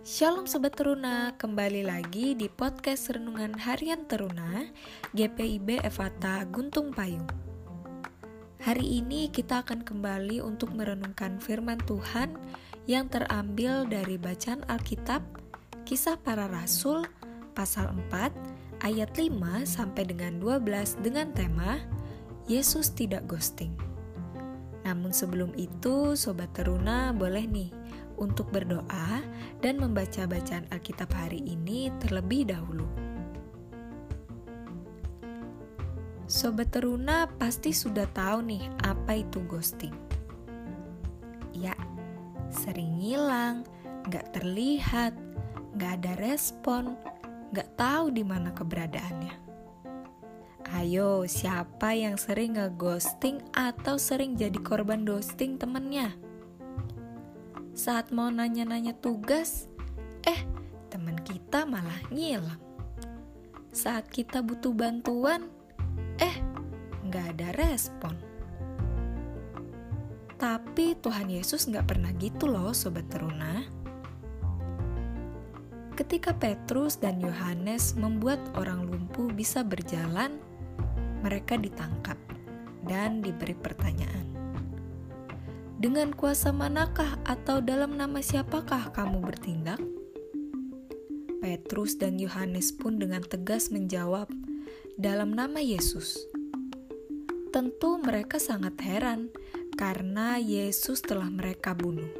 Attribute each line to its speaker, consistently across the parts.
Speaker 1: Shalom Sobat Teruna, kembali lagi di podcast Renungan Harian Teruna GPIB Evata Guntung Payung. Hari ini kita akan kembali untuk merenungkan firman Tuhan yang terambil dari bacaan Alkitab Kisah Para Rasul pasal 4 ayat 5 sampai dengan 12 dengan tema Yesus tidak ghosting. Namun sebelum itu, Sobat Teruna boleh nih untuk berdoa dan membaca bacaan Alkitab hari ini terlebih dahulu. Sobat Teruna pasti sudah tahu nih apa itu ghosting. Ya, sering hilang, gak terlihat, gak ada respon, gak tahu di mana keberadaannya. Ayo, siapa yang sering ngeghosting atau sering jadi korban ghosting temennya? Saat mau nanya-nanya tugas, eh teman kita malah ngilang. Saat kita butuh bantuan, eh nggak ada respon. Tapi Tuhan Yesus nggak pernah gitu loh Sobat Teruna. Ketika Petrus dan Yohanes membuat orang lumpuh bisa berjalan, mereka ditangkap dan diberi pertanyaan dengan kuasa manakah atau dalam nama siapakah kamu bertindak? Petrus dan Yohanes pun dengan tegas menjawab, "Dalam nama Yesus." Tentu mereka sangat heran karena Yesus telah mereka bunuh.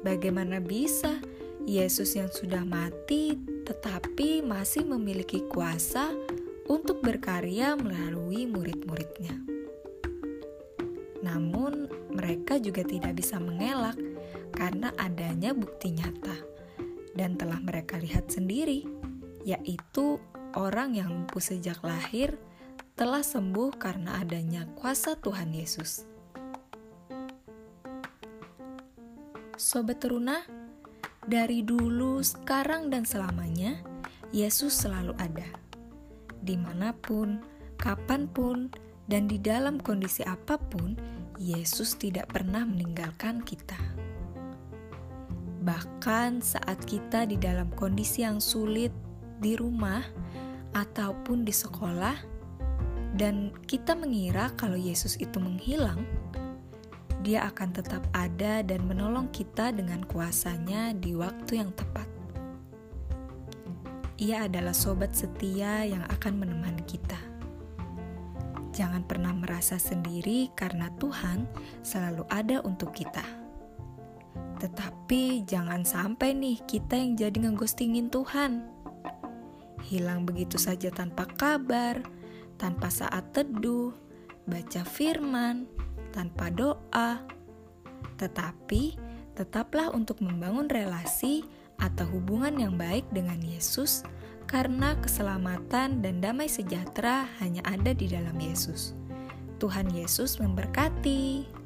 Speaker 1: Bagaimana bisa Yesus yang sudah mati tetapi masih memiliki kuasa untuk berkarya melalui murid-muridnya? Namun, mereka juga tidak bisa mengelak karena adanya bukti nyata dan telah mereka lihat sendiri, yaitu orang yang lumpuh sejak lahir telah sembuh karena adanya kuasa Tuhan Yesus. Sobat teruna, dari dulu, sekarang, dan selamanya, Yesus selalu ada. Di mana pun, kapan pun, dan di dalam kondisi apa pun, Yesus tidak pernah meninggalkan kita. Bahkan saat kita di dalam kondisi yang sulit di rumah ataupun di sekolah, dan kita mengira kalau Yesus itu menghilang, Dia akan tetap ada dan menolong kita dengan kuasanya di waktu yang tepat. Ia adalah sobat setia yang akan menemani kita. Jangan pernah merasa sendiri karena Tuhan selalu ada untuk kita. Tetapi jangan sampai nih kita yang jadi ngeghostingin Tuhan. Hilang begitu saja tanpa kabar, tanpa saat teduh, baca firman, tanpa doa. Tetapi tetaplah untuk membangun relasi atau hubungan yang baik dengan Yesus karena keselamatan dan damai sejahtera hanya ada di dalam Yesus. Tuhan Yesus memberkati.